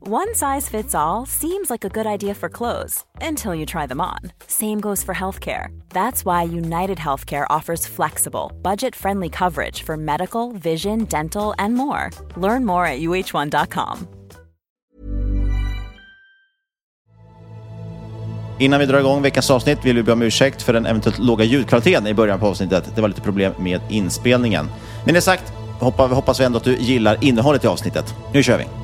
One size fits all seems like a good idea for clothes until you try them on. Same goes for healthcare. That's why United Healthcare offers flexible, budget-friendly coverage for medical, vision, dental, and more. Learn more at uh1.com. Innan vi drar igång veckans avsnitt vill vi be om ursäkt för den eventuellt låga ljudkvaliteten i början på avsnittet. Det var lite problem med inspelningen. Men det sagt hoppas, hoppas vi ändå att du gillar innehållet i avsnittet. Nu kör vi!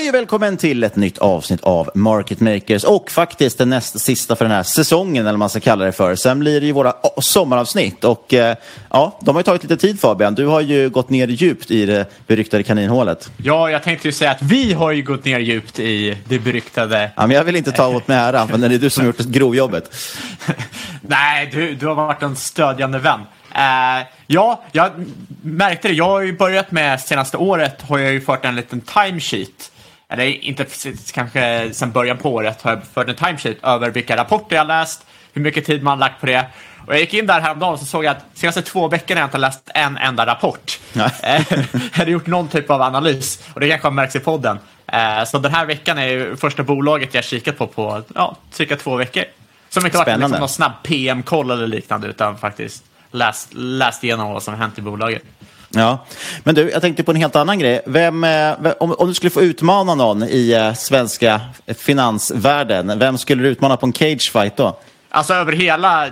Hej och välkommen till ett nytt avsnitt av Market Makers och faktiskt det näst sista för den här säsongen eller vad man ska kalla det för. Sen blir det ju våra sommaravsnitt och eh, ja, de har ju tagit lite tid Fabian. Du har ju gått ner djupt i det beryktade kaninhålet. Ja, jag tänkte ju säga att vi har ju gått ner djupt i det beryktade... Ja, men jag vill inte ta åt mig äran, men det är du som har gjort grovjobbet. Nej, du, du har varit en stödjande vän. Uh, ja, jag märkte det. Jag har ju börjat med senaste året har jag ju fört en liten timesheet. Eller inte kanske sen början på året har jag fört en timesheet över vilka rapporter jag läst, hur mycket tid man lagt på det. Och jag gick in där häromdagen och så såg jag att senaste två veckorna har jag inte läst en enda rapport. jag hade gjort någon typ av analys och det kanske har märkts i podden. Uh, så den här veckan är första bolaget jag kikat på på ja, cirka två veckor. Som inte varit liksom någon snabb PM-koll eller liknande utan faktiskt läst, läst igenom vad som hänt i bolaget. Ja, men du, jag tänkte på en helt annan grej. Vem, eh, om, om du skulle få utmana någon i eh, svenska finansvärlden, vem skulle du utmana på en cagefight då? Alltså över hela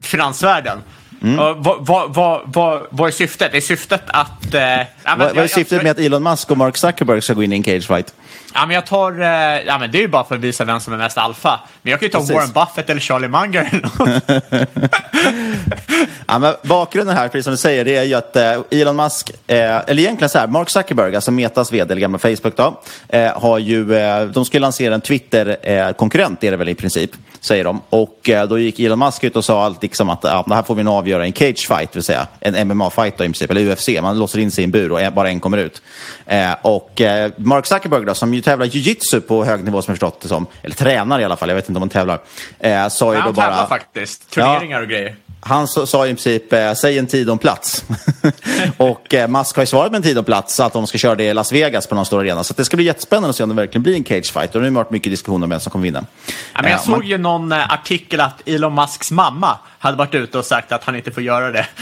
finansvärlden? Mm. Uh, vad, vad, vad, vad, är syftet? Är syftet att... Uh, ja, vad, vad är syftet jag, med att Elon Musk och Mark Zuckerberg ska gå in i en cagefight? Ja, men jag tar, uh, ja, men det är ju bara för att visa vem som är mest alfa. Men jag kan ju ta Precis. Warren Buffett eller Charlie Munger. ja, men bakgrunden här, precis som du säger, det är ju att eh, Elon Musk, eh, eller egentligen så här, Mark Zuckerberg, alltså Metas vd, eller gamla Facebook då, eh, har ju, eh, de skulle lansera en Twitter-konkurrent, är det väl i princip, säger de. Och eh, då gick Elon Musk ut och sa allt liksom att ja, det här får vi nog avgöra i en cagefight, vill säga en MMA-fight då i princip, eller UFC, man låser in sig i en bur och bara en kommer ut. Eh, och Mark Zuckerberg då, som ju tävlar jiu-jitsu på hög nivå som jag förstått det som, eller tränar i alla fall, jag vet inte om han tävlar, sa ju då bara... faktiskt, turneringar ja, och grejer. Han sa, i princip, eh, säg en tid och en plats. och Musk har ju svarat med en tid och plats, så att de ska köra det i Las Vegas på någon stor arena. Så det ska bli jättespännande att se om det verkligen blir en cage fight. Och nu har det varit mycket diskussion om vem som kommer vinna. Ja, men jag Eh, såg ju någon eh, artikel att Elon Musks mamma hade varit ute och sagt att han inte får göra det.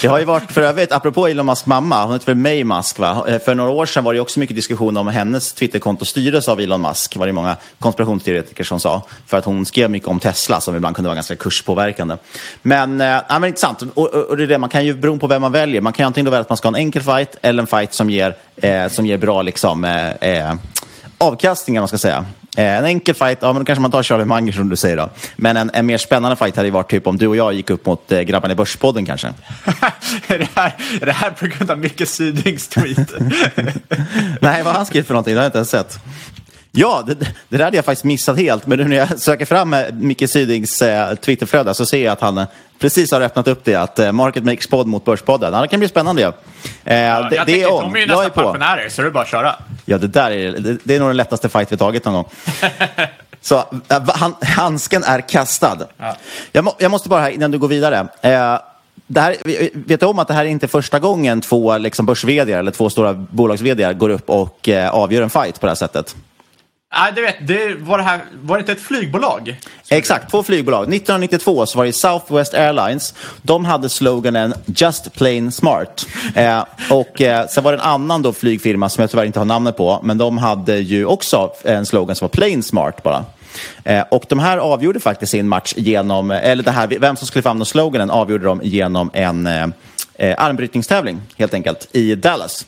Det har ju varit, för övrigt, apropå Elon Musks mamma, hon heter väl May Musk va? Eh, för några år sedan var det också mycket diskussion om hennes Twitterkonto styrdes av Elon Musk, var det många konspirationsteoretiker som sa. För att hon skrev mycket om Tesla som ibland kunde vara ganska kurspåverkande. Men, äh, men intressant, och, och, det är det, man kan ju, beroende på vem man väljer, man kan ju antingen då välja att man ska ha en enkel fight eller en fight som ger, eh, som ger bra liksom, eh, eh, avkastning, man ska säga. Eh, En enkel fight, ja men då kanske man tar Charlie Munger som du säger då. Men en, en mer spännande fight hade ju varit typ om du och jag gick upp mot eh, grabbarna i Börspodden kanske. är, det här, är det här på grund av Micke Sydings tweet? Nej, vad har han skrivit för någonting? Det har jag inte ens sett. Ja, det, det där hade jag faktiskt missat helt. Men nu när jag söker fram eh, Micke Sydings eh, Twitterflöde så ser jag att han eh, precis har öppnat upp det. Att eh, Market Makes Pod mot Börspodden. Ja, det kan bli spännande. Ja. Eh, Ja, det, jag det är om. de är ju nästan pensionärer, så det är bara att köra. Ja, det där är, det, det är nog den lättaste fight vi tagit någon gång. Så äh, han, handsken är kastad. Jag, må, jag måste bara, här, innan du går vidare. Eh, det här, vet du om att det här är inte första gången två liksom, börs eller två stora bolags går upp och eh, avgör en fight på det här sättet? Nej, du vet, det var, det här, var det inte ett flygbolag? Exakt, två flygbolag. 1992 så var det Southwest Airlines. De hade sloganen Just plain smart. Eh, och eh, sen var det en annan då flygfirma som jag tyvärr inte har namnet på, men de hade ju också en slogan som var plain smart bara. Eh, och de här avgjorde faktiskt sin match genom, eller det här, vem som skulle få använda sloganen avgjorde de genom en eh, eh, armbrytningstävling helt enkelt i Dallas.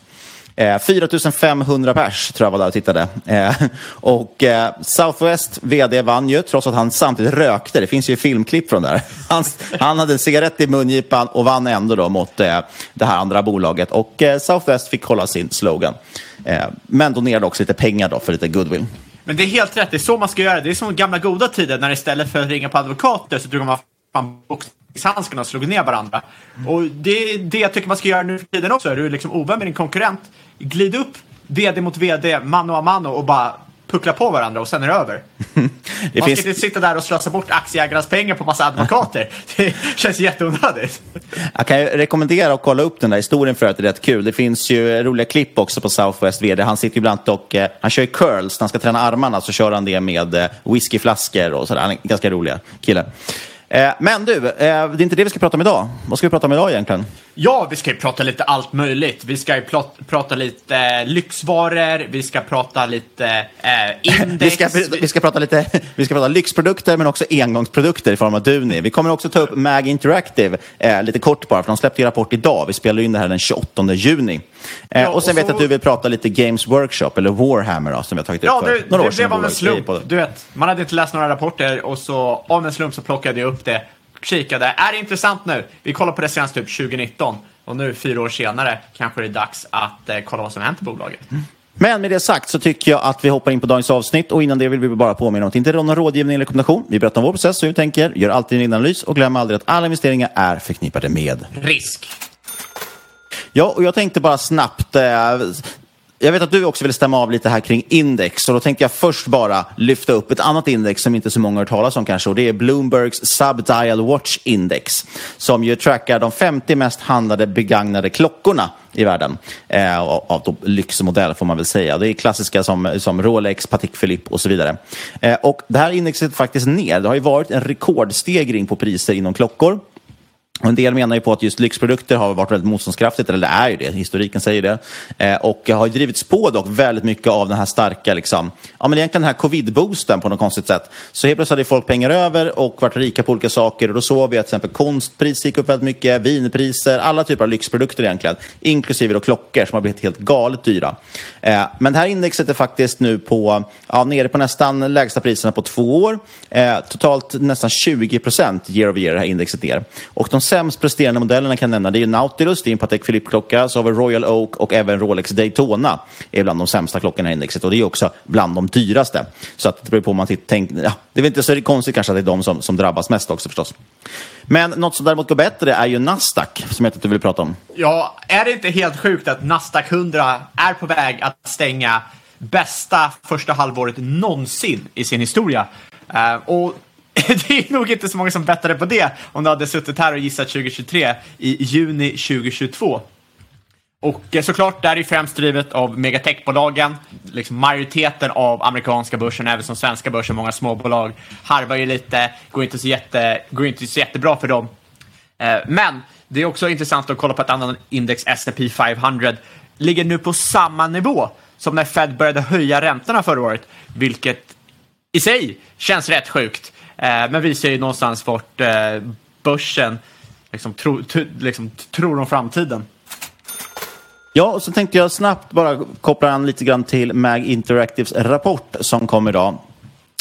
Eh, 4500 pers tror jag var där och tittade. Eh, och eh, Southwest vd vann ju, trots att han samtidigt rökte. Det finns ju filmklipp från där. Han, han hade en cigarett i mungipan och vann ändå då mot eh, det här andra bolaget. Och eh, Southwest fick hålla sin slogan. Eh, men donerade också lite pengar då för lite goodwill. Men det är helt rätt, det är så man ska göra. Det är som gamla goda tider när istället för att ringa på advokater så drog man fram boxen och slog ner varandra. Och det är det jag tycker man ska göra nu för tiden också. Är du liksom ovän med din konkurrent, glid upp vd mot vd, mano a mano och bara puckla på varandra och sen är det över. Det man finns- ska inte sitta där och slösa bort aktieägarnas pengar på massa advokater. Det känns jätteonödigt. Jag kan rekommendera att kolla upp den där historien för att det är rätt kul. Det finns ju roliga klipp också på Southwest VD. Han sitter ju ibland och eh, han kör curls. När han ska träna armarna så kör han det med eh, whiskyflaskor och sådär. Han är en ganska rolig kille. Eh, men du, eh, det är inte det vi ska prata om idag. Vad ska vi prata om idag egentligen? Ja, vi ska ju prata lite allt möjligt. Vi ska ju prata lite eh, lyxvaror, vi ska prata lite eh, index. Vi ska, vi, ska prata lite, vi ska prata lyxprodukter men också engångsprodukter i form av Duni. Vi kommer också ta upp Mag Interactive eh, lite kort bara, för de släppte ju rapport idag. Vi spelar in det här den 28 juni. Eh, Ja, och sen och vet jag att du vill prata lite Games Workshop, eller Warhammer då, som vi har tagit upp Ja, för det, några år det, det sedan. var en slump. Du vet, man hade inte läst några rapporter och så av en slump så plockade jag upp det, kikade. Är det intressant nu? Vi kollade på det senast typ 2019 och nu fyra år senare kanske det är dags att eh, kolla vad som hänt i bolaget. Men med det sagt så tycker jag att vi hoppar in på dagens avsnitt och innan det vill vi bara påminna om att inte någon rådgivning eller rekommendation. Vi berättar om vår process, hur vi tänker, gör alltid en analys och glöm aldrig att alla investeringar är förknippade med Risk. Ja, och jag tänkte bara snabbt. Eh, jag vet att du också vill stämma av lite här kring index. Och då tänkte jag först bara lyfta upp ett annat index som inte så många har hört talas om kanske. Och det är Bloombergs Subdial Watch Index. Som ju trackar de 50 mest handlade begagnade klockorna i världen. Eh, av då lyxmodell får man väl säga. Det är klassiska som, som Rolex, Patek Philippe och så vidare. Eh, och det här indexet är faktiskt ner. Det har ju varit en rekordstegring på priser inom klockor. Och en del menar ju på att just lyxprodukter har varit väldigt motståndskraftigt, eller det är ju det, historiken säger det. Eh, och har drivits på dock väldigt mycket av den här starka, liksom, ja men egentligen den här covid-boosten på något konstigt sätt. Så helt plötsligt hade folk pengar över och varit rika på olika saker och då såg vi att till exempel konstpriser gick upp väldigt mycket, vinpriser, alla typer av lyxprodukter egentligen, inklusive då klockor som har blivit helt galet dyra. Eh, men det här indexet är faktiskt nu på, ja, nere på nästan lägsta priserna på två år. Eh, totalt nästan 20 procent year over year det här indexet ner. Och de sämst presterande modellerna kan jag nämna, det är Nautilus, det är en Patek Philippe-klocka, så har vi Royal Oak och även Rolex Daytona är bland de sämsta klockorna i indexet och det är också bland de dyraste. Så att det beror på om man tänker, ja, det är väl inte så konstigt kanske att det är de som, som drabbas mest också förstås. Men något som däremot går bättre är ju Nasdaq, som jag vet att du vill prata om. Ja, är det inte helt sjukt att Nasdaq 100 är på väg att stänga bästa första halvåret någonsin i sin historia? Uh, och det är nog inte så många som bettade på det om du hade suttit här och gissat 2023 i juni 2022. Och eh, såklart, det här är främst drivet av megatechbolagen. Liksom majoriteten av amerikanska börsen, även som svenska börsen, många småbolag, harvar ju lite, går inte så, jätte, går inte så jättebra för dem. Eh, men det är också intressant att kolla på ett annat index, S&P 500, ligger nu på samma nivå som när Fed började höja räntorna förra året, vilket i sig känns rätt sjukt, Eh, men visar ju någonstans vart eh, börsen liksom, tro, liksom, tror om framtiden. Ja, och så tänkte jag snabbt bara koppla an lite grann till Mag Interactives rapport som kom idag.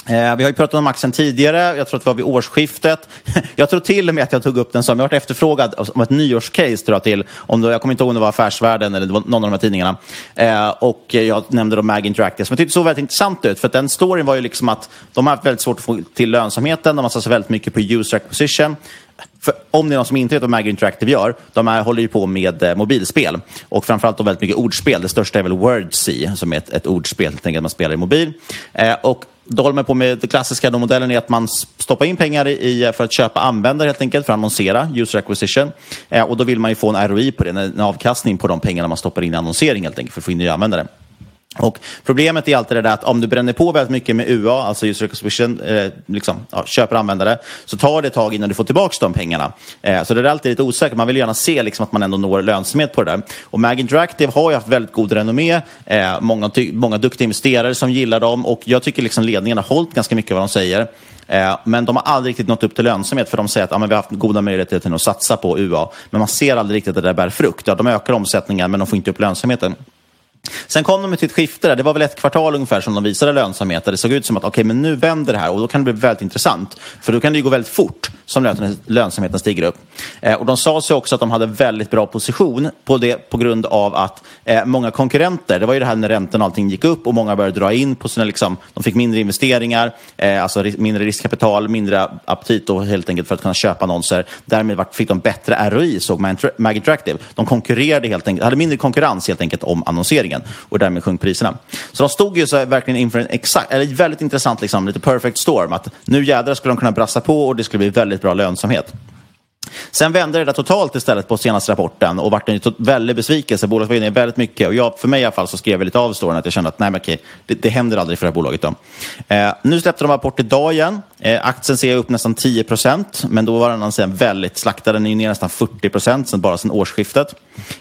Eh, vi har ju pratat om aktien tidigare, jag tror att det var vid årsskiftet. Jag tror till och med att jag tog upp den som, jag har varit efterfrågad om ett nyårscase tror jag till, om det, jag kommer inte ihåg om det var Affärsvärlden eller någon av de här tidningarna. Eh, och jag nämnde då Mag Interactive som jag tyckte såg väldigt intressant ut, för att den storyn var ju liksom att de har haft väldigt svårt att få till lönsamheten, de har satsat väldigt mycket på user acquisition. För om det är någon som inte vet vad Mag Interactive gör, de här håller ju på med eh, mobilspel och framförallt då väldigt mycket ordspel. Det största är väl Wordsea som är ett, ett ordspel, helt enkelt, man spelar i mobil. Eh, och då håller man på med det klassiska den modellen är att man stoppar in pengar i, för att köpa användare helt enkelt, för att annonsera, user acquisition. Eh, och då vill man ju få en ROI på det, en, en avkastning på de pengarna man stoppar in i annonsering helt enkelt, för att få in nya användare. Och problemet är alltid det där att om du bränner på väldigt mycket med UA, alltså user acquisition, eh, liksom, ja, köper användare, så tar det ett tag innan du får tillbaka de pengarna. Eh, så det är alltid lite osäkert. Man vill gärna se liksom, att man ändå når lönsamhet på det där. Och Mag Interactive har ju haft väldigt god renommé, eh, många, många duktiga investerare som gillar dem och jag tycker liksom ledningen har hållit ganska mycket vad de säger. Eh, men de har aldrig riktigt nått upp till lönsamhet för de säger att ja, men vi har haft goda möjligheter att satsa på UA. Men man ser aldrig riktigt att det där bär frukt. Ja, de ökar omsättningen men de får inte upp lönsamheten. Sen kom de till ett skifte där. Det var väl ett kvartal ungefär som de visade lönsamhet. Där det såg ut som att okay, men nu vänder det här och då kan det bli väldigt intressant. För då kan det ju gå väldigt fort som lönsamheten stiger upp. Eh, och de sa sig också att de hade väldigt bra position på, det, på grund av att eh, många konkurrenter, det var ju det här när räntan och allting gick upp och många började dra in på sina, liksom, de fick mindre investeringar, eh, alltså mindre riskkapital, mindre aptit då, helt enkelt för att kunna köpa annonser. Därmed fick de bättre ROI, såg Mag Mag Interactive. De konkurrerade helt enkelt, hade mindre konkurrens helt enkelt om annonsering annonseringen och därmed sjönk priserna. Så de stod ju så verkligen inför en exakt, eller väldigt intressant, liksom, lite perfect storm. Att nu jädrar skulle de kunna brassa på och det skulle bli väldigt bra lönsamhet. Sen vände det där totalt istället på senaste rapporten och vart en väldig besvikelse. Bolaget var inne väldigt mycket och jag, för mig i alla fall så skrev jag lite av storyn att jag kände att nej men okej, det, det händer aldrig för det här bolaget. Då. Eh, nu släppte de rapport idag igen. Eh, aktien ser upp nästan 10 procent, men då var den väldigt slaktad. Den är ju ner nästan 40 procent sen, bara sedan årsskiftet.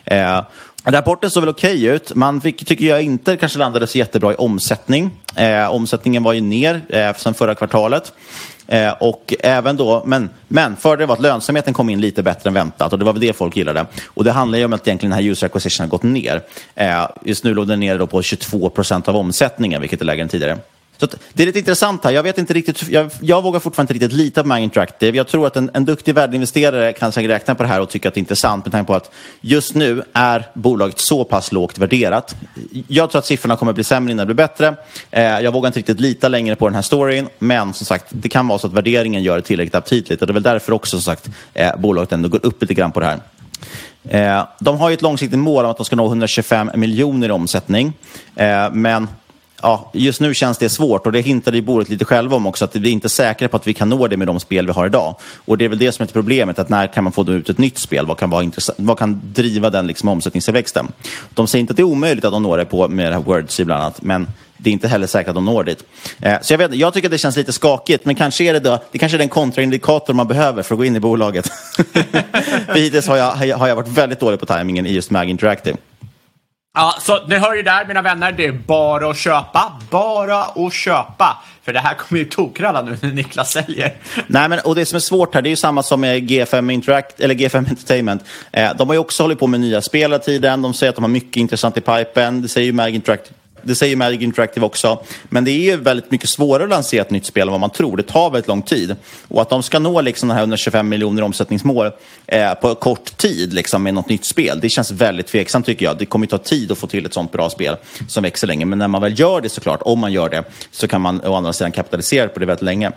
Eh, Rapporten såg väl okej ut. Man fick, tycker jag inte kanske landade så jättebra i omsättning. Eh, omsättningen var ju ner eh, sen förra kvartalet. Eh, och även då, men, men fördelen var att lönsamheten kom in lite bättre än väntat och det var väl det folk gillade. Och det handlar ju om att egentligen den här user acquisition har gått ner. Eh, just nu låg den nere då på 22 procent av omsättningen, vilket är lägre än tidigare. Så att det är lite intressant här. Jag, vet inte riktigt, jag, jag vågar fortfarande inte riktigt lita på Mag Interactive. Jag tror att en, en duktig värdeinvesterare kan säkert räkna på det här och tycka att det är intressant med tanke på att just nu är bolaget så pass lågt värderat. Jag tror att siffrorna kommer att bli sämre innan det blir bättre. Eh, jag vågar inte riktigt lita längre på den här storyn, men som sagt, det kan vara så att värderingen gör det tillräckligt aptitligt och det är väl därför också som sagt eh, bolaget ändå går upp lite grann på det här. Eh, de har ju ett långsiktigt mål om att de ska nå 125 miljoner i omsättning, eh, men ja, just nu känns det svårt och det hintade ju bordet lite själva om också att vi är inte säkra på att vi kan nå det med de spel vi har idag. Och det är väl det som är problemet, att när kan man få ut ett nytt spel? Vad kan, vara intressant, vad kan driva den liksom omsättningstillväxten? De säger inte att det är omöjligt att de når det på, med det här Wordsea bland annat, men det är inte heller säkert att de når dit. Eh, så jag, vet, jag tycker att det känns lite skakigt, men kanske är det, då, det kanske är den kontraindikator man behöver för att gå in i bolaget. för hittills har jag, har jag varit väldigt dålig på tajmingen i just Mag Interactive. Ja, så ni hör ju där mina vänner, det är bara att köpa, bara att köpa. För det här kommer ju tokralla nu när Niklas säljer. Nej, men, och det som är svårt här, det är ju samma som med G5, Interact, eller G5 Entertainment. Eh, de har ju också hållit på med nya spel hela tiden. De säger att de har mycket intressant i pipen. Det säger ju Mag Interactive. Det säger Magic Interactive också. Men det är ju väldigt mycket svårare att lansera ett nytt spel än vad man tror. Det tar väldigt lång tid. Och att de ska nå liksom den här 125 miljoner omsättningsmål eh, på kort tid liksom, med något nytt spel, det känns väldigt tveksamt tycker jag. Det kommer ju ta tid att få till ett sånt bra spel som växer länge. Men när man väl gör det såklart, om man gör det, så kan man å andra sidan kapitalisera på det väldigt länge.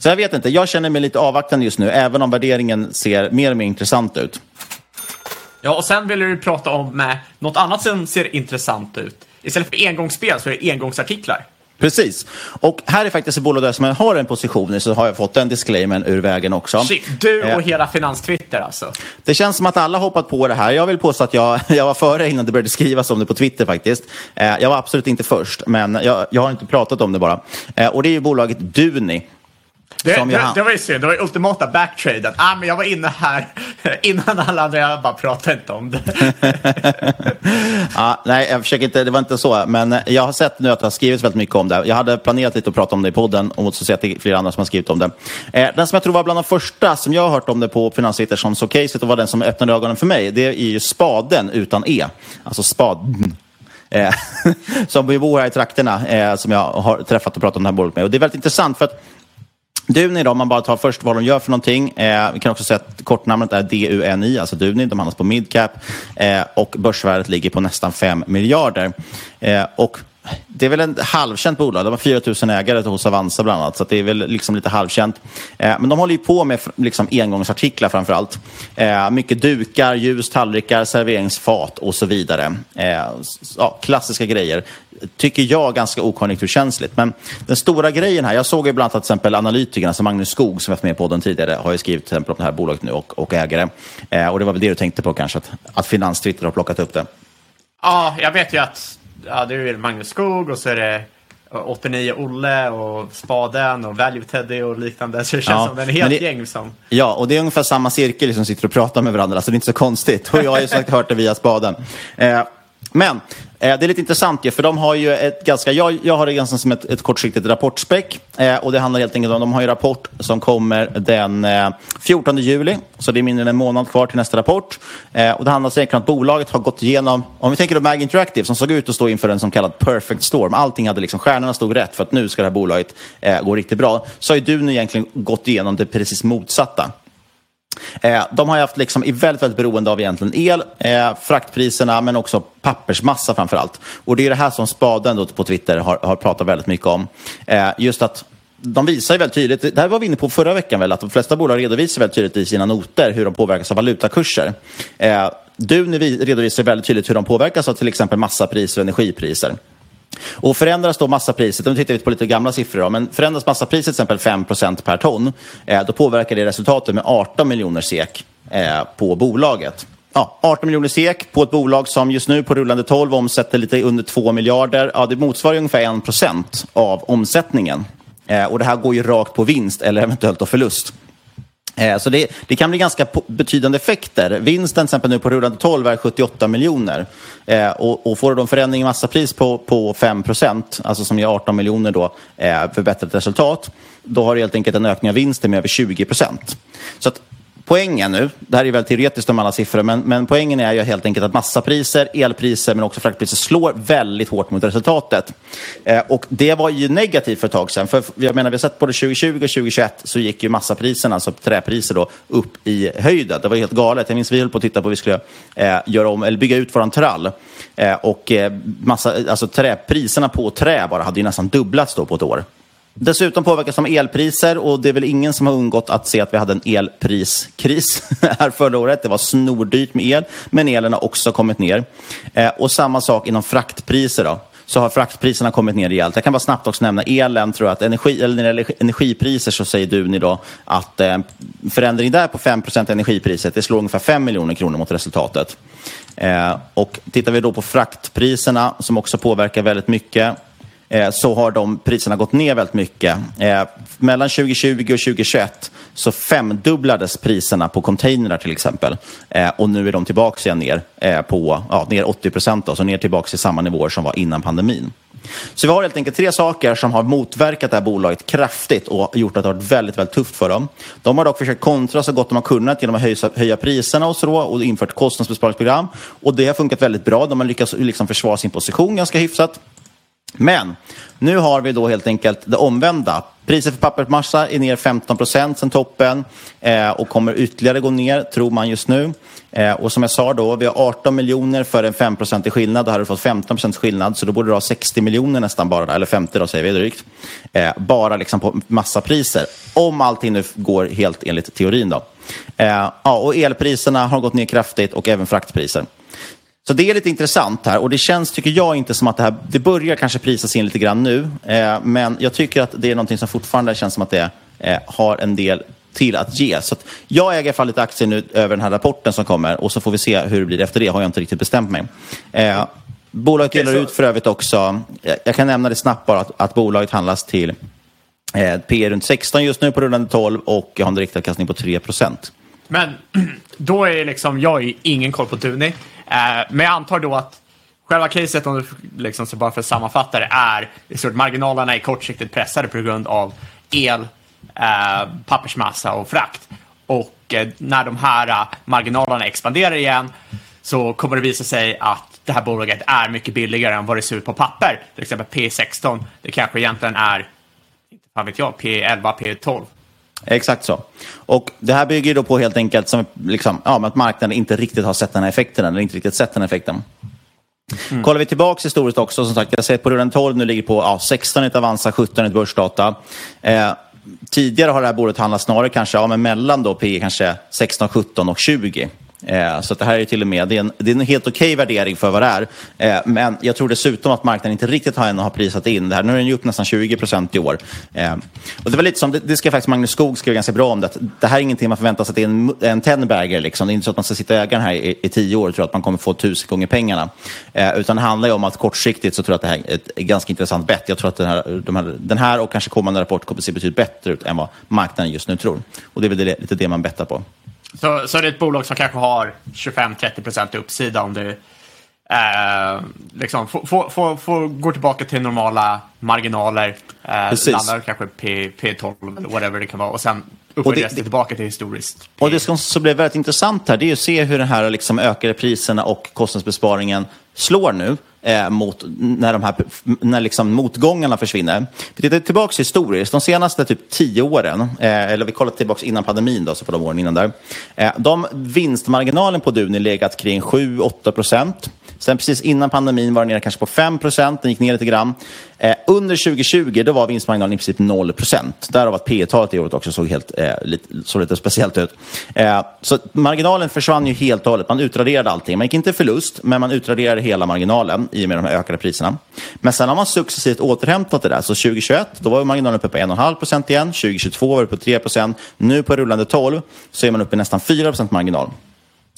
Så jag vet inte, jag känner mig lite avvaktande just nu, även om värderingen ser mer och mer intressant ut. Ja, och sen vill du prata om eh, något annat som ser intressant ut. Istället för engångsspel så är det engångsartiklar. Precis. Och här är faktiskt ett bolag där som jag har en position i så har jag fått den disclaimern ur vägen också. Shit, du och Eh, hela finanstwitter alltså. Det känns som att alla hoppat på det här. Jag vill påstå att jag, jag var före innan det började skrivas om det på Twitter faktiskt. Eh, jag var absolut inte först, men jag, jag har inte pratat om det bara. Eh, och det är ju bolaget Duni. Det, som det, det var ju synd, det var ju ultimata backtraden. Ah, men jag var inne här innan alla andra, jag bara pratade inte om det. Ja, nej, jag försöker inte, det var inte så. Men jag har sett nu att det har skrivits väldigt mycket om det. Jag hade planerat lite att prata om det i podden och så är flera andra som har skrivit om det. Eh, den som jag tror var bland de första som jag har hört om det på som så caset och var den som öppnade ögonen för mig, det är ju spaden utan E. Alltså spaden. Eh, som vi bor här i trakterna, eh, som jag har träffat och pratat om det här bolaget med. Och det är väldigt intressant för att Duni då, om man bara tar först vad de gör för någonting. Eh, vi kan också säga att kortnamnet är DUNI, alltså Duni. De handlas på midcap eh, och börsvärdet ligger på nästan 5 miljarder. Eh, och det är väl ett halvkänt bolag. De har 4 000 ägare hos Avanza bland annat, så det är väl liksom lite halvkänt. Eh, men de håller ju på med liksom engångsartiklar framför allt. Eh, mycket dukar, ljus, tallrikar, serveringsfat och så vidare. Eh, ja, klassiska grejer tycker jag ganska okonjunkturkänsligt. Men den stora grejen här, jag såg ju bland annat att till exempel analytikerna, som Magnus Skog som varit med på den tidigare, har ju skrivit till exempel om det här bolaget nu och, och ägare. Eh, och det var väl det du tänkte på kanske, att, att Finanstwitter har plockat upp det. Ja, jag vet ju att ja, det är Magnus Skog och så är det 89 Olle och Spaden och Value Teddy och liknande. Så det känns Ja, som en helt det- gäng som... Ja, och det är ungefär samma cirkel som sitter och pratar med varandra, så det är inte så konstigt. Och jag har ju sagt hört det via spaden. Eh, men eh, det är lite intressant ju, för de har ju ett ganska, jag, jag har det ganska som ett, ett kortsiktigt rapportspäck. Eh, och det handlar helt enkelt om, de har ju rapport som kommer den eh, 14 juli, så det är mindre än en månad kvar till nästa rapport. Eh, och det handlar säkert om att bolaget har gått igenom, om vi tänker på Mag Interactive som såg ut att stå inför en som kallad perfect storm. Allting hade liksom, stjärnorna stod rätt för att nu ska det här bolaget eh, gå riktigt bra. Så har ju du nu egentligen gått igenom det precis motsatta. Eh, de har ju haft liksom, är väldigt, väldigt beroende av egentligen el, eh, fraktpriserna men också pappersmassa framför allt. Och det är det här som Spaden då på Twitter har, har pratat väldigt mycket om. Eh, just att de visar ju väldigt tydligt, det här var vi inne på förra veckan väl, att de flesta bolag redovisar väldigt tydligt i sina noter hur de påverkas av valutakurser. Eh, Duni redovisar väldigt tydligt hur de påverkas av till exempel massapriser och energipriser. Och förändras då massapriset, nu tittar vi på lite gamla siffror, då, men förändras massapriset till exempel 5% per ton, eh, då påverkar det resultatet med 18 miljoner SEK eh, på bolaget. Ja, 18 miljoner SEK på ett bolag som just nu på rullande 12 omsätter lite under 2 miljarder. Ja, det motsvarar ungefär 1 procent av omsättningen. Eh, och det här går ju rakt på vinst eller eventuellt då förlust. Eh, så det, det kan bli ganska betydande effekter. Vinsten till exempel nu på rullande 12 är 78 miljoner. Eh, och, och får en förändring i massapris på, på 5 procent, alltså som ger 18 miljoner då, eh, förbättrat resultat, då har du helt enkelt en ökning av vinsten med över 20 procent. Så att poängen nu, det här är väl teoretiskt om alla siffror, men, men poängen är ju helt enkelt att massapriser, elpriser men också fraktpriser slår väldigt hårt mot resultatet. Eh, och det var ju negativt för ett tag sedan. För jag menar, vi har sett både 2020 och 2021 så gick ju massapriserna, alltså träpriser då, upp i höjden. Det var helt galet. Jag minns vi höll på att titta på hur vi skulle eh, göra om, eller bygga ut våran trall. Eh, och eh, massa, alltså träpriserna på trä bara hade ju nästan dubblats då på ett år. Dessutom påverkas de av elpriser och det är väl ingen som har undgått att se att vi hade en elpriskris här förra året. Det var snordyrt med el, men elen har också kommit ner. Eh, och samma sak inom fraktpriser då så har fraktpriserna kommit ner rejält. Jag kan bara snabbt också nämna elen, tror jag, att energi, eller när det gäller energipriser så säger Duni då att eh, förändring där på 5% energipriset, det slår ungefär 5 miljoner kronor mot resultatet. Eh, och tittar vi då på fraktpriserna som också påverkar väldigt mycket Eh, så har de priserna gått ner väldigt mycket. Eh, mellan 2020 och 2021 så femdubblades priserna på containrar till exempel. Eh, och nu är de tillbaka igen ner på ja, ner 80 procent, så ner tillbaka till samma nivåer som var innan pandemin. Så vi har helt enkelt tre saker som har motverkat det här bolaget kraftigt och gjort att det har varit väldigt, väldigt tufft för dem. De har dock försökt kontra så gott de har kunnat genom att höja, höja priserna och så och infört kostnadsbesparingsprogram. Och det har funkat väldigt bra. De har lyckats liksom försvara sin position ganska hyfsat. Men nu har vi då helt enkelt det omvända. Priset för pappersmassa är ner 15 procent sen toppen eh, och kommer ytterligare gå ner, tror man just nu. Eh, och som jag sa då, vi har 18 miljoner för en 5 procentig skillnad. Då hade du fått 15 procents skillnad, så då borde du ha 60 miljoner nästan bara, eller 50 då säger vi drygt. Eh, bara liksom på massapriser. Om allting nu går helt enligt teorin då. Eh, ja, och elpriserna har gått ner kraftigt och även fraktpriser. Så det är lite intressant här och det känns, tycker jag, inte som att det här, det börjar kanske prisas in lite grann nu, eh, men jag tycker att det är någonting som fortfarande känns som att det eh, har en del till att ge. Så att jag äger i alla fall lite aktier nu över den här rapporten som kommer och så får vi se hur det blir efter det, har jag inte riktigt bestämt mig. Eh, bolaget delar ut för övrigt också, eh, jag, kan nämna det snabbt bara, att, att bolaget handlas till eh, P runt 16 just nu på rullande 12 och har en direktavkastning på 3 procent. Men då är liksom, jag har ju ingen koll på Duni. Eh, men jag antar då att själva caset, om du liksom, så bara för att sammanfatta det, är i stort marginalerna är kortsiktigt pressade på grund av el, eh, pappersmassa och frakt. Och eh, när de här eh, marginalerna expanderar igen så kommer det visa sig att det här bolaget är mycket billigare än vad det ser ut på papper. Till exempel P16, det kanske egentligen är, inte fan vet jag, P11, P12. Exakt så. Och det här bygger då på helt enkelt som, liksom, ja, att marknaden inte riktigt har sett den här effekten, eller inte riktigt sett den effekten. Mm. Kollar vi tillbaka historiskt också, som sagt, jag ser på rullande 12 nu ligger på ja, 16 ett Avanza, 17 ett Börsdata. Eh, tidigare har det här bolaget handlat snarare kanske ja, men mellan då P kanske 16, 17 och 20. Eh, så det här är till och med det är en, det är en helt okej okay värdering för vad det är. Eh, men jag tror dessutom att marknaden inte riktigt har ännu har prisat in det här. Nu är den ju upp nästan 20 procent i år. Eh, och det var lite som, det, det ska faktiskt Magnus Skog skriva ganska bra om det. det här är ingenting man förväntar sig att det är en, en tenbagger. Liksom. Det är inte så att man ska sitta och äga den här i, i tio år och tro att man kommer få tusen gånger pengarna. Eh, utan det handlar ju om att kortsiktigt så tror jag att det här är ett, ett ganska intressant bett. Jag tror att den här, de här, den här och kanske kommande rapport kommer att se betydligt bättre ut än vad marknaden just nu tror. Och det är väl det, lite det man bettar på. Så, så det är ett bolag som kanske har 25-30% uppsida om det eh, liksom får, får, får, går tillbaka till normala marginaler. Eh, landar kanske P, P12 eller whatever det kan vara och sen uppvärderas det, tillbaka till historiskt. P. Och det som så blir väldigt intressant här det är att se hur den här liksom ökade priserna och kostnadsbesparingen slår nu eh, mot, när, de här, när liksom motgångarna försvinner. Vi tittar tillbaka historiskt, de senaste typ tio åren, eh, eller vi kollar tillbaka innan pandemin, då, så på de åren innan där. Eh, de vinstmarginalen på Duni legat kring 7-8 procent. Sen precis innan pandemin var den nere kanske på 5 procent, den gick ner lite grann. Eh, under 2020 då var vinstmarginalen i princip 0 procent. Därav att P talet i året också såg, helt, eh, lite, såg lite speciellt ut. Eh, så marginalen försvann ju helt och hållet. Man utraderade allting. Man gick inte förlust, men man utraderade hela marginalen i och med de här ökade priserna. Men sen har man successivt återhämtat det där. Så 2021 då var marginalen uppe på 1,5 procent igen. 2022 var det på 3 procent. Nu på rullande 12 så är man uppe i nästan 4 procent marginal.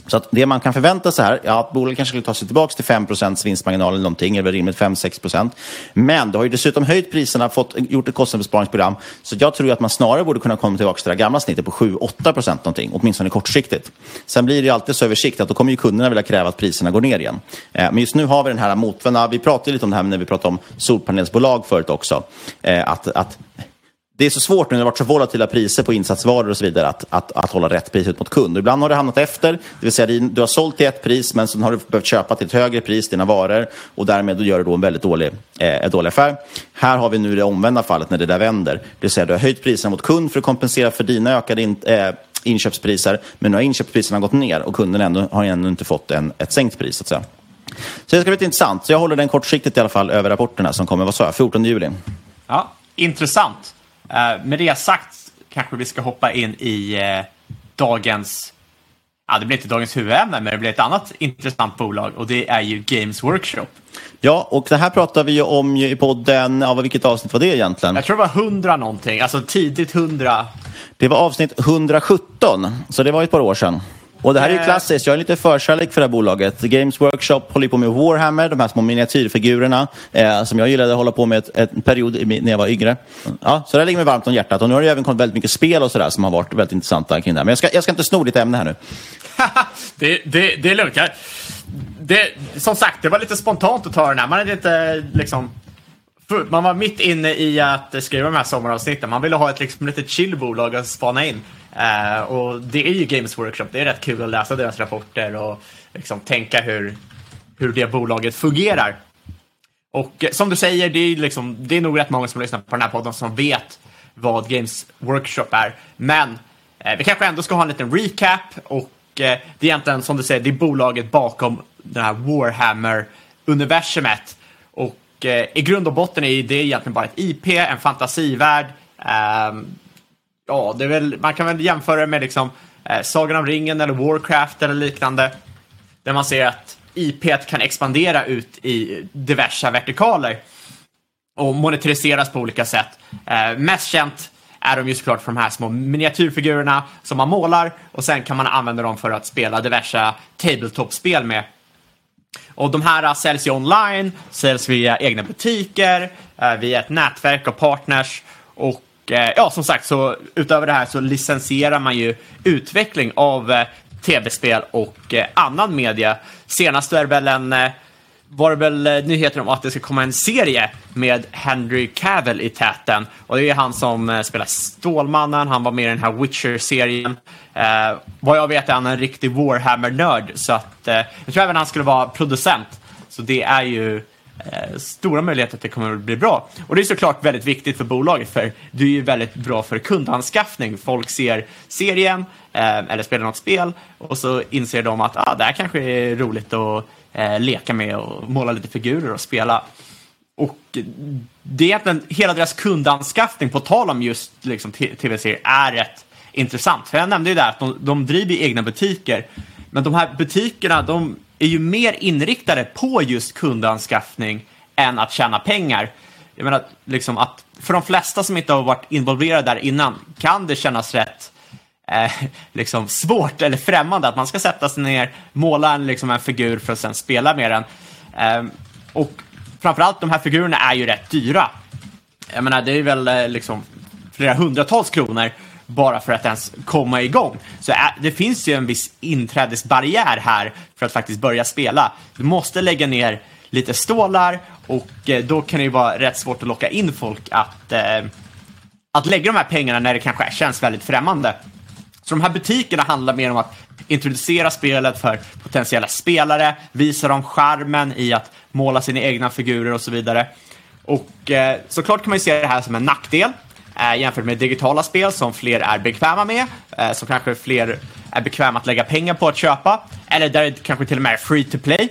Så att det man kan förvänta sig här, ja, att bolaget kanske skulle ta sig tillbaka till 5% vinstmarginal eller någonting, eller rimligt 5-6% Men du har ju dessutom höjt priserna, fått, gjort ett kostnadsbesparingsprogram. Så jag tror att man snarare borde kunna komma tillbaka till det gamla snittet på 7-8% någonting, åtminstone kortsiktigt. Sen blir det ju alltid så översiktligt, då kommer ju kunderna vilja kräva att priserna går ner igen. Eh, men just nu har vi den här motvända, vi pratade lite om det här när vi pratade om solpanelsbolag förut också. Eh, att, att det är så svårt nu när det har varit så volatila priser på insatsvaror och så vidare att, att, att hålla rätt pris ut mot kund. Ibland har du hamnat efter, det vill säga du har sålt till ett pris men sen har du behövt köpa till ett högre pris dina varor och därmed gör du då en väldigt dålig, eh, dålig affär. Här har vi nu det omvända fallet när det där vänder. Det vill säga du har höjt priserna mot kund för att kompensera för dina ökade in, eh, inköpspriser men nu har inköpspriserna gått ner och kunden ändå, har ännu inte fått en, ett sänkt pris. Så, att säga. så det ska bli intressant. Så jag håller den kortsiktigt i alla fall över rapporterna som kommer, vad sa jag, 14 juli. Ja, intressant. Uh, med det sagt kanske vi ska hoppa in i uh, dagens, ja det blir inte dagens huvudämne, men det blir ett annat intressant bolag och det är ju Games Workshop. Ja, och det här pratar vi ju om i podden, ja, vilket avsnitt var det egentligen? Jag tror det var 100 någonting, alltså tidigt 100. Det var avsnitt 117, så det var ett par år sedan. Och det här är ju eh. klassiskt. Jag har lite förkärlek för det här bolaget. Games Workshop håller på med Warhammer, de här små miniatyrfigurerna eh, som jag gillade att hålla på med ett, en period när jag var yngre. Ja, så det ligger mig varmt om hjärtat. Och nu har det även kommit väldigt mycket spel och sådär som har varit väldigt intressanta kring det här. Men jag ska, jag ska inte sno ditt ämne här nu. det, det, det är lugnt. Det, som sagt, det var lite spontant att ta den här. Man hade inte liksom man var mitt inne i att skriva de här sommaravsnitten. Man ville ha ett liksom, chill chillbolag att spana in. Uh, och det är ju Games Workshop. Det är rätt kul att läsa deras rapporter och liksom tänka hur, hur det bolaget fungerar. Och eh, som du säger, det är, liksom, det är nog rätt många som lyssnar på den här podden som vet vad Games Workshop är. Men eh, vi kanske ändå ska ha en liten recap och eh, det är egentligen som du säger, det är bolaget bakom det här Warhammer-universumet. Och eh, i grund och botten är det egentligen bara ett IP, en fantasivärld. Eh, ja, det är väl, man kan väl jämföra det med liksom, eh, Sagan om ringen eller Warcraft eller liknande. Där man ser att IP kan expandera ut i diverse vertikaler och monetariseras på olika sätt. Eh, mest känt är de ju såklart för de här små miniatyrfigurerna som man målar och sen kan man använda dem för att spela diverse tabletop-spel med. Och de här eh, säljs ju online, säljs via egna butiker, eh, via ett nätverk av partners och eh, ja, som sagt, så utöver det här så licensierar man ju utveckling av tv-spel och annan media. Senast är det väl en var det väl nyheten nyheter om att det ska komma en serie med Henry Cavill i täten. Och det är han som eh, spelar Stålmannen, han var med i den här Witcher-serien. Eh, vad jag vet är han en riktig Warhammer-nörd, så att eh, jag tror även han skulle vara producent. Så det är ju eh, stora möjligheter att det kommer att bli bra. Och det är såklart väldigt viktigt för bolaget, för det är ju väldigt bra för kundanskaffning. Folk ser serien, Eh, eller spelar något spel, och så inser de att ah, det här kanske är roligt att eh, leka med och måla lite figurer och spela. Och det är egentligen hela deras kundanskaffning, på tal om just liksom, tv-serier, är rätt intressant. För jag nämnde ju där att de, de driver egna butiker, men de här butikerna de är ju mer inriktade på just kundanskaffning än att tjäna pengar. Jag menar, liksom att för de flesta som inte har varit involverade där innan kan det kännas rätt eh, liksom svårt eller främmande att man ska sätta sig ner, måla en, liksom en figur för att sen spela med den. Eh, och framförallt de här figurerna är ju rätt dyra. Jag menar, det är väl eh, liksom flera hundratals kronor bara för att ens komma igång. Så eh, det finns ju en viss inträdesbarriär här för att faktiskt börja spela. Du måste lägga ner lite stålar och eh, då kan det ju vara rätt svårt att locka in folk att, eh, att lägga de här pengarna när det kanske känns väldigt främmande. Så de här butikerna handlar mer om att introducera spelet för potentiella spelare, visa dem charmen i att måla sina egna figurer och så vidare. Och eh, såklart kan man ju se det här som en nackdel eh, jämfört med digitala spel som fler är bekväma med, eh, som kanske fler är bekväma att lägga pengar på att köpa, eller där det kanske till och med är free to play.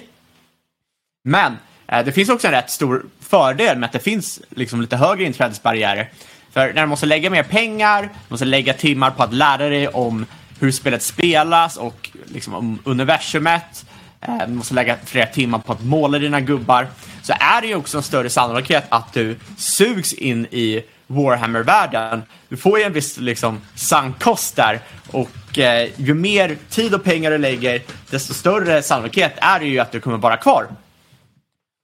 Men eh, det finns också en rätt stor fördel med att det finns liksom lite högre inträdesbarriärer. För när du måste lägga mer pengar, du måste lägga timmar på att lära dig om hur spelet spelas och liksom om universumet, eh, du måste lägga flera timmar på att måla dina gubbar, så är det ju också en större sannolikhet att du sugs in i Warhammer-världen. Du får ju en viss liksom, sankost där och eh, ju mer tid och pengar du lägger, desto större sannolikhet är det ju att du kommer vara kvar.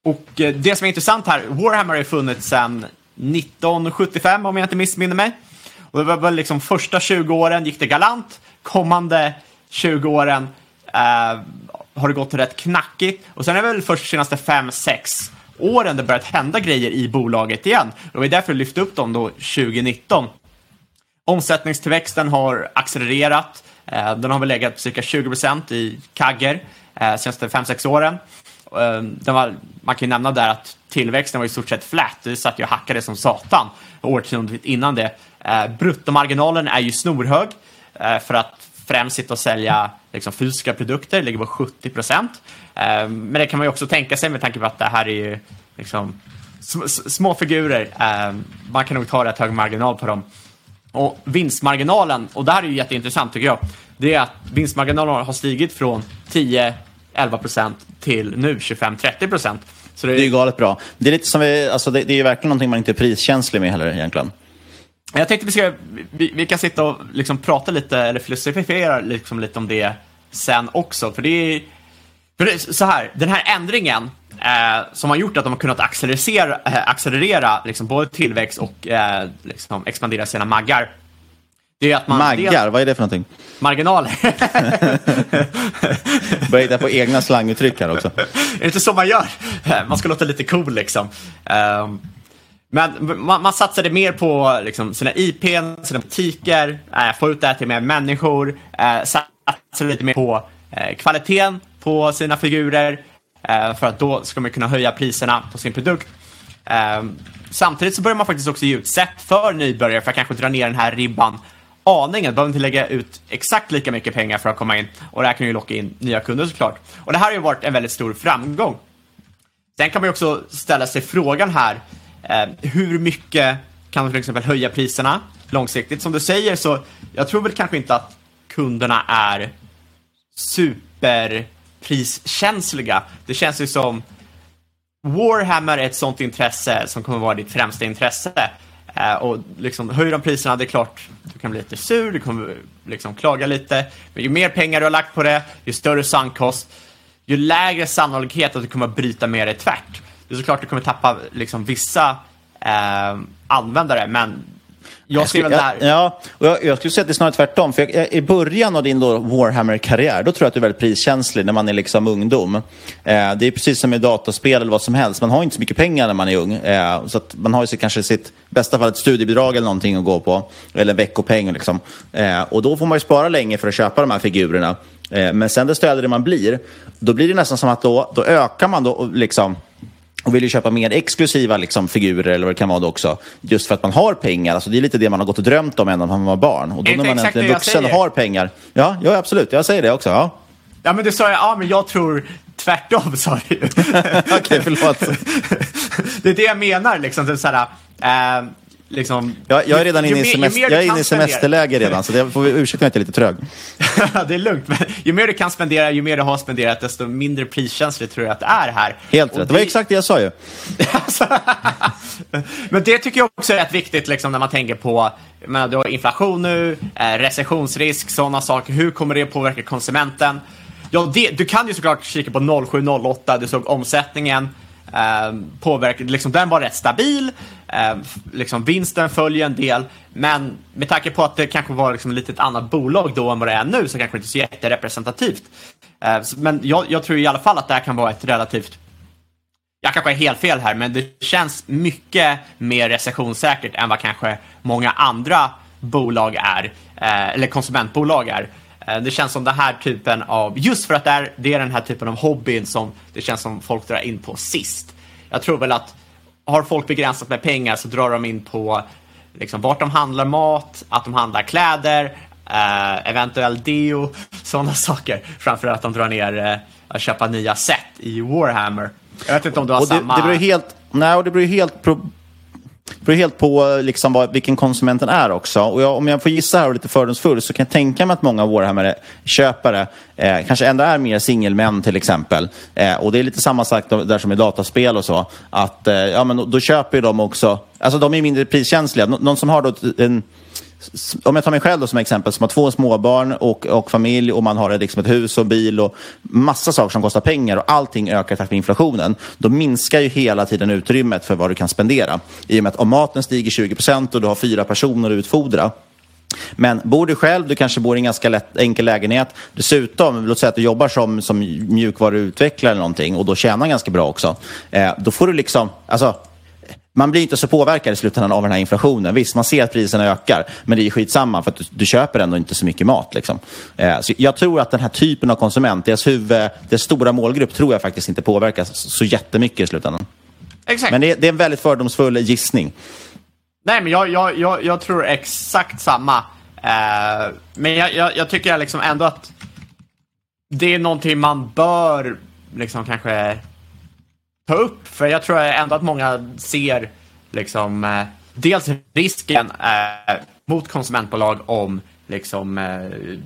Och eh, det som är intressant här, Warhammer har ju funnits sedan 1975 om jag inte missminner mig. Och det var väl liksom första 20 åren gick det galant, kommande 20 åren eh, har det gått rätt knackigt och sen är det väl först de senaste 5-6 åren det börjat hända grejer i bolaget igen. Det var därför jag lyfte upp dem då 2019. Omsättningstillväxten har accelererat. Eh, den har väl legat på cirka 20 procent i kagger eh, senaste 5-6 åren. Ehm, var, man kan ju nämna där att tillväxten var i stort sett flat, det satt ju och hackade som satan årtiondet innan det. Ehm, bruttomarginalen är ju snorhög ehm, för att främst sitta och sälja liksom, fysiska produkter, ligger på 70 procent. Men det kan man ju också tänka sig med tanke på att det här är ju liksom, små figurer. Man kan nog ta rätt hög marginal på dem. Och vinstmarginalen, och det här är ju jätteintressant tycker jag, det är att vinstmarginalen har stigit från 10 11 till nu 25-30 procent. Det, är... det galet bra. Det är, lite som vi, alltså det, det är verkligen någonting man inte är priskänslig med heller egentligen. Jag tänkte vi, ska, vi, vi kan sitta och liksom prata lite, eller filosofera liksom lite om det sen också. För det är, för det är så här, den här ändringen eh, som har gjort att de har kunnat accelerera, eh, accelerera liksom både tillväxt och eh, liksom expandera sina maggar det är att man maggar, del... vad är det för någonting? Marginaler. Börjar hitta på egna slanguttryck här också. är det inte så man gör? Man ska låta lite cool liksom. Um, men man, man satsade mer på liksom, sina IP, sina butiker, äh, få ut det här till mer människor, äh, satsade lite mer på äh, kvaliteten på sina figurer, äh, för att då ska man kunna höja priserna på sin produkt. Äh, samtidigt så börjar man faktiskt också ge ut sätt för nybörjare för att kanske dra ner den här ribban aningen. Behöver inte lägga ut exakt lika mycket pengar för att komma in. Och det här kan ju locka in nya kunder såklart. Och det här har ju varit en väldigt stor framgång. Sen kan man ju också ställa sig frågan här, Eh, hur mycket kan man till exempel höja priserna långsiktigt? Som du säger så, jag tror väl kanske inte att kunderna är superpriskänsliga. Det känns ju som Warhammer är ett sånt intresse som kommer vara ditt främsta intresse. Eh, och liksom, höjer de priserna, det är klart, du kan bli lite sur, du kommer liksom klaga lite. Men ju mer pengar du har lagt på det, ju större sankost, ju lägre sannolikhet att du kommer bryta med det tvärt. Det är såklart du kommer tappa liksom, vissa eh, användare, men jag väl där. Ja, och jag, jag skulle säga att det är snarare tvärtom. För jag, I början av din Warhammer-karriär, då tror jag att du är väldigt priskänslig när man är liksom ungdom. Eh, det är precis som med dataspel eller vad som helst. Man har inte så mycket pengar när man är ung. Eh, så man har ju kanske sitt, bästa fall ett studiebidrag eller någonting att gå på. Eller en veckopeng liksom. Eh, och då får man ju spara länge för att köpa de här figurerna. Eh, men sen desto äldre man blir, då blir det nästan som att då, då ökar man då liksom och vill ju köpa mer exklusiva liksom, figurer eller vad det kan vara då också. Just för att man har pengar. Alltså, det är lite det man har gått och drömt om ända när man var barn. Och då när man äntligen vuxen och har pengar. Ja, ja, absolut. Jag säger det också. Ja, ja men du sa ju, ja men jag tror tvärtom sa du Okej, okay, förlåt. det är det jag menar liksom. Det är så här, äh, liksom, ja, jag är redan inne i, semester, jag är inne i semesterläge redan, så det får vi ursäkta att jag är lite trög. det är lugnt, men ju mer du kan spendera, ju mer du har spenderat, desto mindre priskänsligt tror jag att det är här. Helt rätt, det... det var exakt det jag sa ju. men det tycker jag också är rätt viktigt liksom, när man tänker på men du har inflation nu, eh, recessionsrisk, sådana saker. Hur kommer det påverka konsumenten? Ja, det, du kan ju såklart kika på 0708, du såg omsättningen. Eh, påverkade, liksom, den var rätt stabil, eh, liksom, vinsten följer en del, men med tanke på att det kanske var liksom, lite ett annat bolag då än vad det är nu så kanske det inte är så jätterepresentativt. Eh, men jag, jag, tror i alla fall att det här kan vara ett relativt jag kanske är helt fel här, men det känns mycket mer recessionssäkert än vad kanske många andra bolag är, eh, eller konsumentbolag är. Eh, det känns som den här typen av, just för att det är, det är den här typen av hobbyn som det känns som folk drar in på sist. Jag tror väl att har folk begränsat med pengar så drar de in på liksom, vart de handlar mat, att de handlar kläder, eh, eventuell deo, sådana saker. Framför att de drar ner eh, att köpa nya set i Warhammer. Jag vet inte om du har och det, samma... Det beror helt, nej, och det beror helt beror helt på liksom vad, vilken konsumenten är också. Och jag, om jag får gissa här och lite fördomsfull så kan jag tänka mig att många av Warhammer-köpare eh, kanske ändå är mer singelmän till exempel. Eh, och det är lite samma sak där som i dataspel och så. Att eh, ja, men då, då köper de också, alltså de är mindre priskänsliga. Nå, någon som har då en om jag tar mig själv som exempel, som har två småbarn och, och familj och man har liksom ett hus och bil och massa saker som kostar pengar och allting ökar tack vare inflationen, då minskar ju hela tiden utrymmet för vad du kan spendera. I och med att om maten stiger 20 procent och du har fyra personer att utfodra, men bor du själv, du kanske bor i en ganska lätt, enkel lägenhet. Dessutom, låt säga att du jobbar som, som mjukvaruutvecklare eller någonting och då tjänar ganska bra också. Eh, då får du liksom, alltså man blir inte så påverkad i slutändan av den här inflationen. Visst, man ser att priserna ökar, men det är skitsamma för att du, du köper ändå inte så mycket mat. Liksom. Eh, så jag tror att den här typen av konsument, deras, huvud, deras stora målgrupp, tror jag faktiskt inte påverkas så jättemycket i slutändan. Exakt. Men det, det är en väldigt fördomsfull gissning. Nej, men jag, jag, jag, jag tror exakt samma. Eh, men jag, jag, jag tycker liksom ändå att det är någonting man bör liksom kanske ta upp. För jag tror ändå att många ser liksom eh, dels risken eh, mot konsumentbolag om liksom eh,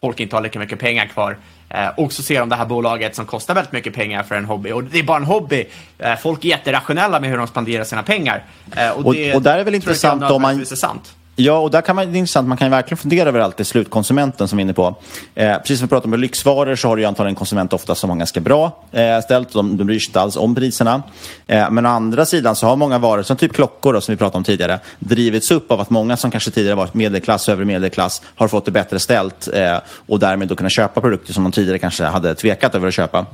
folk inte har lika mycket pengar kvar. Eh, och så ser de det här bolaget som kostar väldigt mycket pengar för en hobby. Och det är bara en hobby. Eh, folk är jätterationella med hur de spenderar sina pengar. Eh, och, och, det och där är väl intressant om man... Är sant. Ja, och där kan man, det är intressant. Man kan ju verkligen fundera över allt det slutkonsumenten som vi är inne på. Eh, precis som vi pratade om med lyxvaror så har du ju antagligen en konsument ofta som har ganska bra eh, ställt. De, de bryr sig inte alls om priserna. Eh, men å andra sidan så har många varor, som typ klockor då, som vi pratade om tidigare, drivits upp av att många som kanske tidigare varit medelklass, övre medelklass, har fått det bättre ställt eh, och därmed då kunnat köpa produkter som de tidigare kanske hade tvekat över att köpa.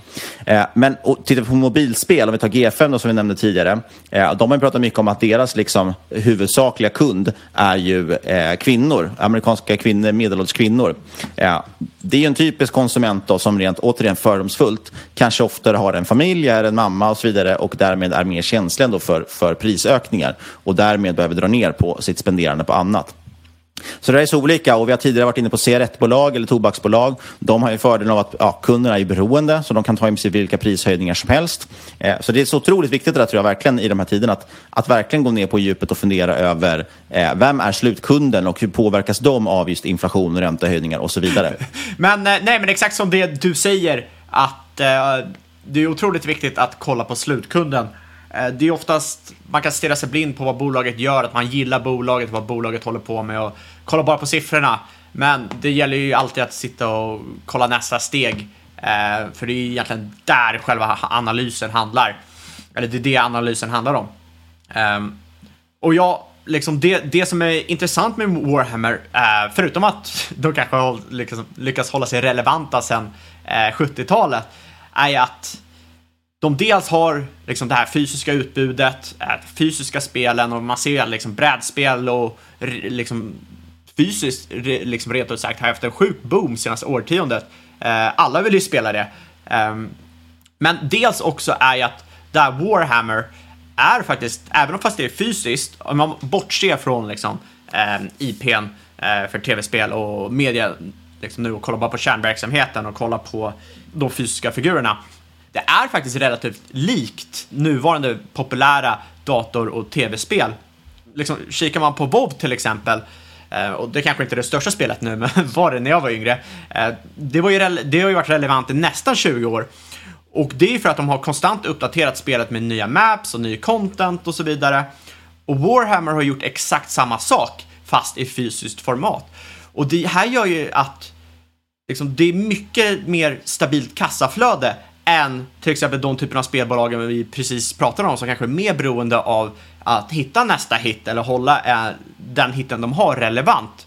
Eh, men och, tittar vi på mobilspel, om vi tar G5 då, som vi nämnde tidigare, eh, de har ju pratat mycket om att deras liksom, huvudsakliga kund är ju ju eh, kvinnor, amerikanska kvinnor, medelålders kvinnor. Eh, det är ju en typisk konsument då, som rent återigen fördomsfullt kanske oftare har en familj, är en mamma och så vidare och därmed är mer känslig för, för prisökningar och därmed behöver dra ner på sitt spenderande på annat. Så det är så olika och vi har tidigare varit inne på cigarettbolag eller tobaksbolag. De har ju fördelen av att ja, kunderna är beroende så de kan ta i sig vilka prishöjningar som helst. Eh, så det är så otroligt viktigt det där, tror jag verkligen i de här tiderna att, att verkligen gå ner på djupet och fundera över eh, vem är slutkunden och hur påverkas de av just inflation, räntehöjningar och så vidare. men eh, nej, men exakt som det du säger att eh, det är otroligt viktigt att kolla på slutkunden. Eh, det är oftast, man kan stirra sig blind på vad bolaget gör, att man gillar bolaget, vad bolaget håller på med och kolla bara på siffrorna. Men det gäller ju alltid att sitta och kolla nästa steg. Eh, för det är egentligen där själva analysen handlar. Eller det är det analysen handlar om. Eh, och ja, liksom det, det som är intressant med Warhammer, eh, förutom att de kanske har liksom, lyckats hålla sig relevanta sedan eh, 70-talet, är att de dels har liksom det här fysiska utbudet, eh, fysiska spelen och man ser liksom brädspel och liksom fysiskt liksom rent ut sagt har haft en sjuk boom senaste årtiondet. Eh, alla vill ju spela det. Ehm, men dels också är ju att där Warhammer är faktiskt, även om fast det är fysiskt, om man bortser från liksom, eh, IPn eh, för tv-spel och media liksom nu och kollar bara på kärnverksamheten och kollar på de fysiska figurerna. Det är faktiskt relativt likt nuvarande populära dator och tv-spel. Liksom, kikar man på WoW till exempel, eh, Eh, och det kanske inte är det största spelet nu, men var det när jag var yngre. Eh, det, var ju det har ju varit relevant i nästan 20 år. Och det är för att de har konstant uppdaterat spelet med nya maps och ny content och så vidare. Och Warhammer har gjort exakt samma sak, fast i fysiskt format. Och det här gör ju att liksom, det är mycket mer stabilt kassaflöde än till exempel de typerna av spelbolag vi precis pratade om som kanske är mer beroende av att hitta nästa hit eller hålla eh, den hitten de har relevant.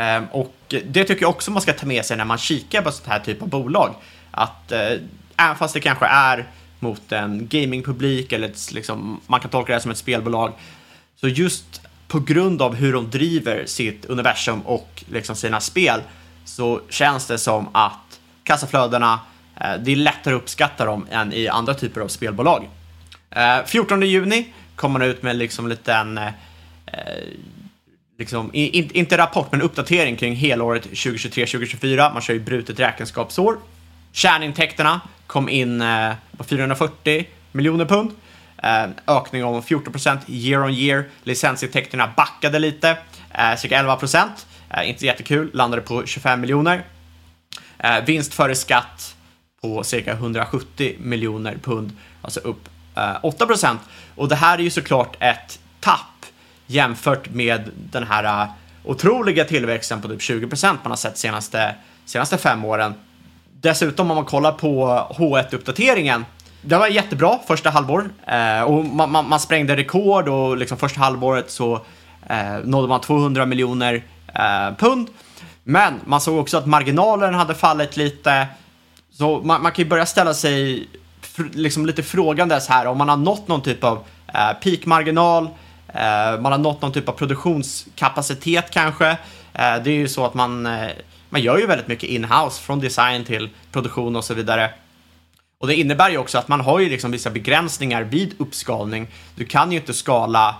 Ehm, och det tycker jag också man ska ta med sig när man kikar på sånt här typ av bolag. Att eh, även fast det kanske är mot en gamingpublik eller ett, liksom, man kan tolka det som ett spelbolag. Så just på grund av hur de driver sitt universum och liksom sina spel så känns det som att kassaflödena, eh, det är lättare att uppskatta dem än i andra typer av spelbolag. 14 juni kommer man ut med liksom en liten, eh, liksom, inte rapport, men uppdatering kring helåret 2023-2024. Man kör ju brutet räkenskapsår. Kärnintäkterna kom in eh, på 440 miljoner pund. Eh, ökning om 14 procent year on year. Licensintäkterna backade lite, eh, cirka 11 procent. Eh, inte jättekul, landade på 25 miljoner. Eh, vinst före skatt på cirka 170 miljoner pund, alltså upp Eh, 8% Och det här är ju såklart ett tapp jämfört med den här eh, otroliga tillväxten på typ 20% man har sett senaste, senaste fem åren. Dessutom om man kollar på H1-uppdateringen, det var jättebra första halvår eh, och man, man, man, sprängde rekord och liksom första halvåret så eh, nådde man 200 miljoner eh, pund. Men man såg också att marginalen hade fallit lite. Så man, man kan ju börja ställa sig liksom lite frågandes här om man har nått någon typ av eh, peakmarginal, eh, man har nått någon typ av produktionskapacitet kanske. Eh, det är ju så att man eh, man gör ju väldigt mycket in-house, från design till produktion och så vidare. Och det innebär ju också att man har ju liksom vissa begränsningar vid uppskalning. Du kan ju inte skala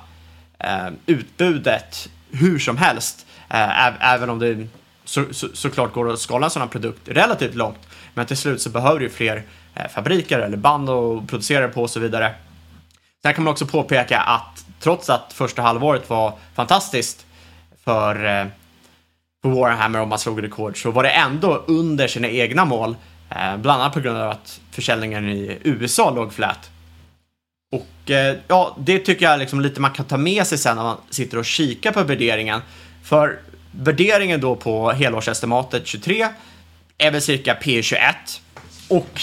eh, utbudet hur som helst, eh, även om det så, så, såklart går att skala en sådan produkt relativt långt. Men till slut så behöver du fler eh, Eh, fabriker eller band och producerar på och så vidare. Sen kan man också påpeka att trots att första halvåret var fantastiskt för eh, för Warhammer om man slog rekord så var det ändå under sina egna mål. Eh, bland annat på grund av att försäljningen i USA låg flät. Och ja, det tycker jag liksom lite man kan ta med sig sen när man sitter och kikar på värderingen. För värderingen då på helårsestimatet 23 är väl cirka P21 och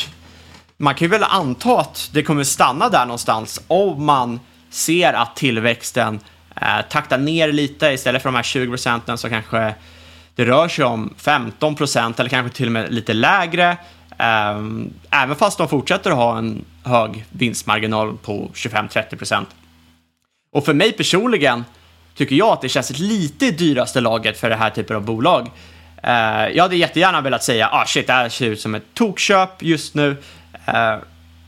man kan ju väl anta att det kommer stanna där någonstans om man ser att tillväxten eh, taktar ner lite istället för de här 20 procenten så kanske det rör sig om 15 procent eller kanske till och med lite lägre. Eh, även fast de fortsätter att ha en hög vinstmarginal på 25-30 procent. Och för mig personligen tycker jag att det känns lite i dyraste laget för det här typen av bolag. Eh, jag hade jättegärna velat säga ah shit, det här ser ut som ett tokköp just nu. Eh,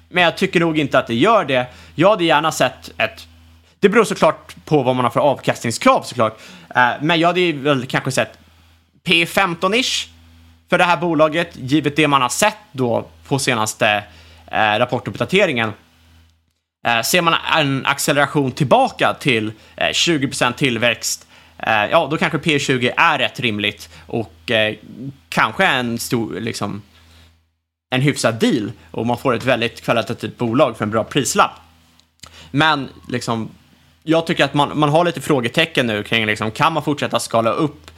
men jag tycker nog inte att det gör det. Jag hade gärna sett ett det beror såklart på vad man har för avkastningskrav såklart. Eh, men jag hade väl kanske sett P15-ish för det här bolaget, givet det man har sett då på senaste eh, rapportuppdateringen. Ser man en acceleration tillbaka till 20% tillväxt, ja, då kanske P20 är rätt rimligt och eh, kanske en stor, liksom, en hyfsad deal och man får ett väldigt kvalitativt bolag för en bra prislapp. Men liksom, jag tycker att man, man har lite frågetecken nu kring liksom, kan man fortsätta skala upp,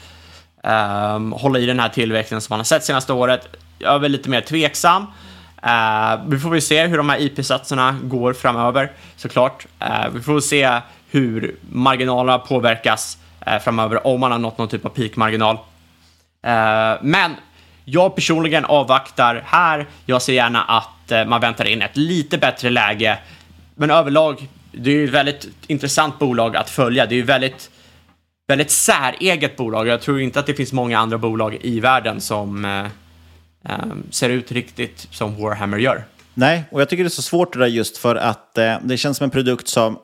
um, hålla i den här tillväxten som man har sett senaste året. Jag är väl lite mer tveksam. Uh, vi får väl se hur de här IP-satserna går framöver såklart. Uh, vi får väl se hur marginalerna påverkas uh, framöver om man har nått någon typ av peakmarginal. Uh, men jag personligen avvaktar här. Jag ser gärna att eh, man väntar in ett lite bättre läge. Men överlag, det är ju ett väldigt intressant bolag att följa. Det är ju väldigt, väldigt säreget bolag. Jag tror inte att det finns många andra bolag i världen som eh, eh ser ut riktigt som Warhammer gör. Nej, och jag tycker det är så svårt det där just för att eh, det känns som en produkt som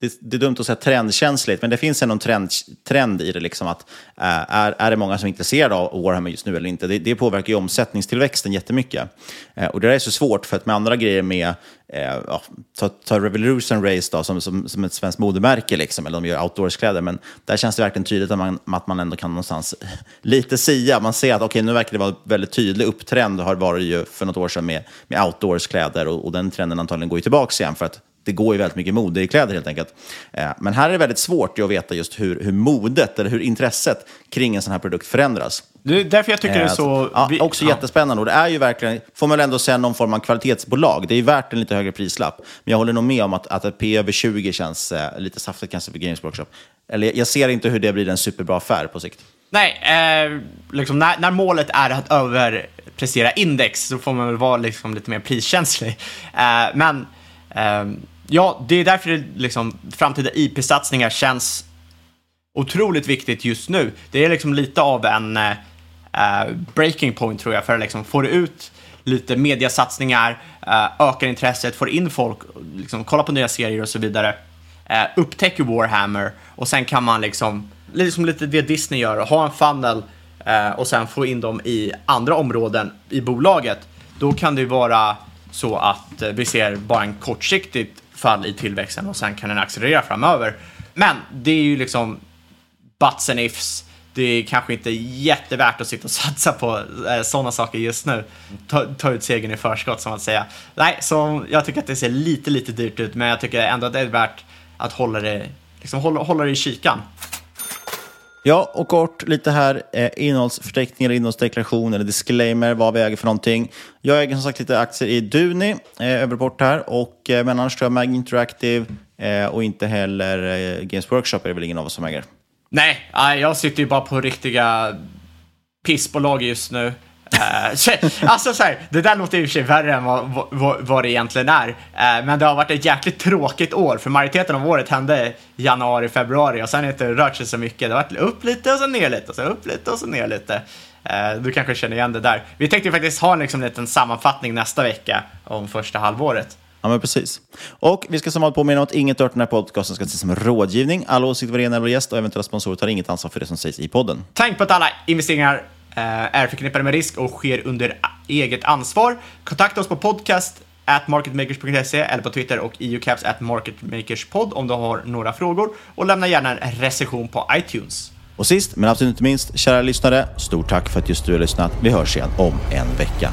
det, det, är dumt att säga trendkänsligt, men det finns ändå en trend, trend i det. Liksom att, äh, är, är det många som är intresserade av Warhammer just nu eller inte? Det, det påverkar ju omsättningstillväxten jättemycket. Eh, och det där är så svårt, för att med andra grejer med, Eh, ja, ta, ta Revolution Race då, som, som, som ett svenskt modemärke, liksom, eller de gör outdoorskläder, men där känns det verkligen tydligt att man, att man ändå kan någonstans lite sia. Man ser att okay, nu verkar det vara en väldigt tydlig upptrend, har varit ju för något år sedan med, med outdoorskläder, och, och den trenden antagligen går ju tillbaka igen, för att det går ju väldigt mycket mode i kläder helt enkelt. Eh, men här är det väldigt svårt att veta just hur, hur modet eller hur intresset kring en sån här produkt förändras. Det är därför jag tycker det är så... Eh, ja, också ja. jättespännande. Och det är ju verkligen, får man väl ändå säga, någon form av kvalitetsbolag. Det är ju värt en lite högre prislapp. Men jag håller nog med om att, att ett P över 20 känns eh, lite saftigt kanske för Games Workshop. Eller jag ser inte hur det blir en superbra affär på sikt. Nej, eh, liksom när, när, målet är att överprestera index så får man väl vara liksom lite mer priskänslig. Eh, men Ehm, ja, det är därför det, liksom, framtida IP-satsningar känns otroligt viktigt just nu. Det är liksom lite av en uh, breaking point tror jag för att liksom få ut lite mediasatsningar, uh, ökar intresset, får in folk, liksom, kolla på nya serier och så vidare. Uh, upptäcker Warhammer och sen kan man liksom, liksom lite det Disney gör, ha en funnel uh, och sen få in dem i andra områden i bolaget. Då kan det ju vara så att vi ser bara en kortsiktigt fall i tillväxten och sen kan den accelerera framöver. Men det är ju liksom buts and ifs. Det är kanske inte jättevärt att sitta och satsa på eh, sådana saker just nu. Ta, ta ut segern i förskott som att säga. Nej, så jag tycker att det ser lite, lite dyrt ut, men jag tycker ändå att det är värt att hålla det, liksom hålla, hålla det i kikan. Ja, och kort lite här, eh, innehållsförteckning eller innehållsdeklaration eller disclaimer, vad vi äger för någonting. Jag äger som sagt lite aktier i Duni, eh, överport här, och, eh, men annars tror jag Mag Interactive eh, och inte heller eh, Games Workshop är det väl ingen av oss som äger. Nej, jag sitter ju bara på riktiga pissbolag just nu. Uh, alltså så här, det där låter i och för sig värre än vad, vad, vad det egentligen är. Uh, men det har varit ett jäkligt tråkigt år, för majoriteten av året hände januari, februari och sen har det inte rört sig så mycket. Det har varit upp lite och så ner lite och så upp lite och så ner lite. Uh, du kanske känner igen det där. Vi tänkte faktiskt ha en liksom, liten sammanfattning nästa vecka om första halvåret. Ja, men precis. Och vi ska som vanligt påminna om att inget hört den här podcasten ska ses som rådgivning. Alla åsikter varierar eller gäst och eventuella sponsorer tar inget ansvar för det som sägs i podden. Tänk på att alla investeringar Eh, Eh, är förknippade med risk och sker under eget ansvar. Kontakta oss på podcast at marketmakers.se eller på Twitter och eucaps at marketmakerspod om du har några frågor och lämna gärna en recension på iTunes. Och sist men absolut inte minst, kära lyssnare, stort tack för att just du har lyssnat. Vi hörs igen om en vecka.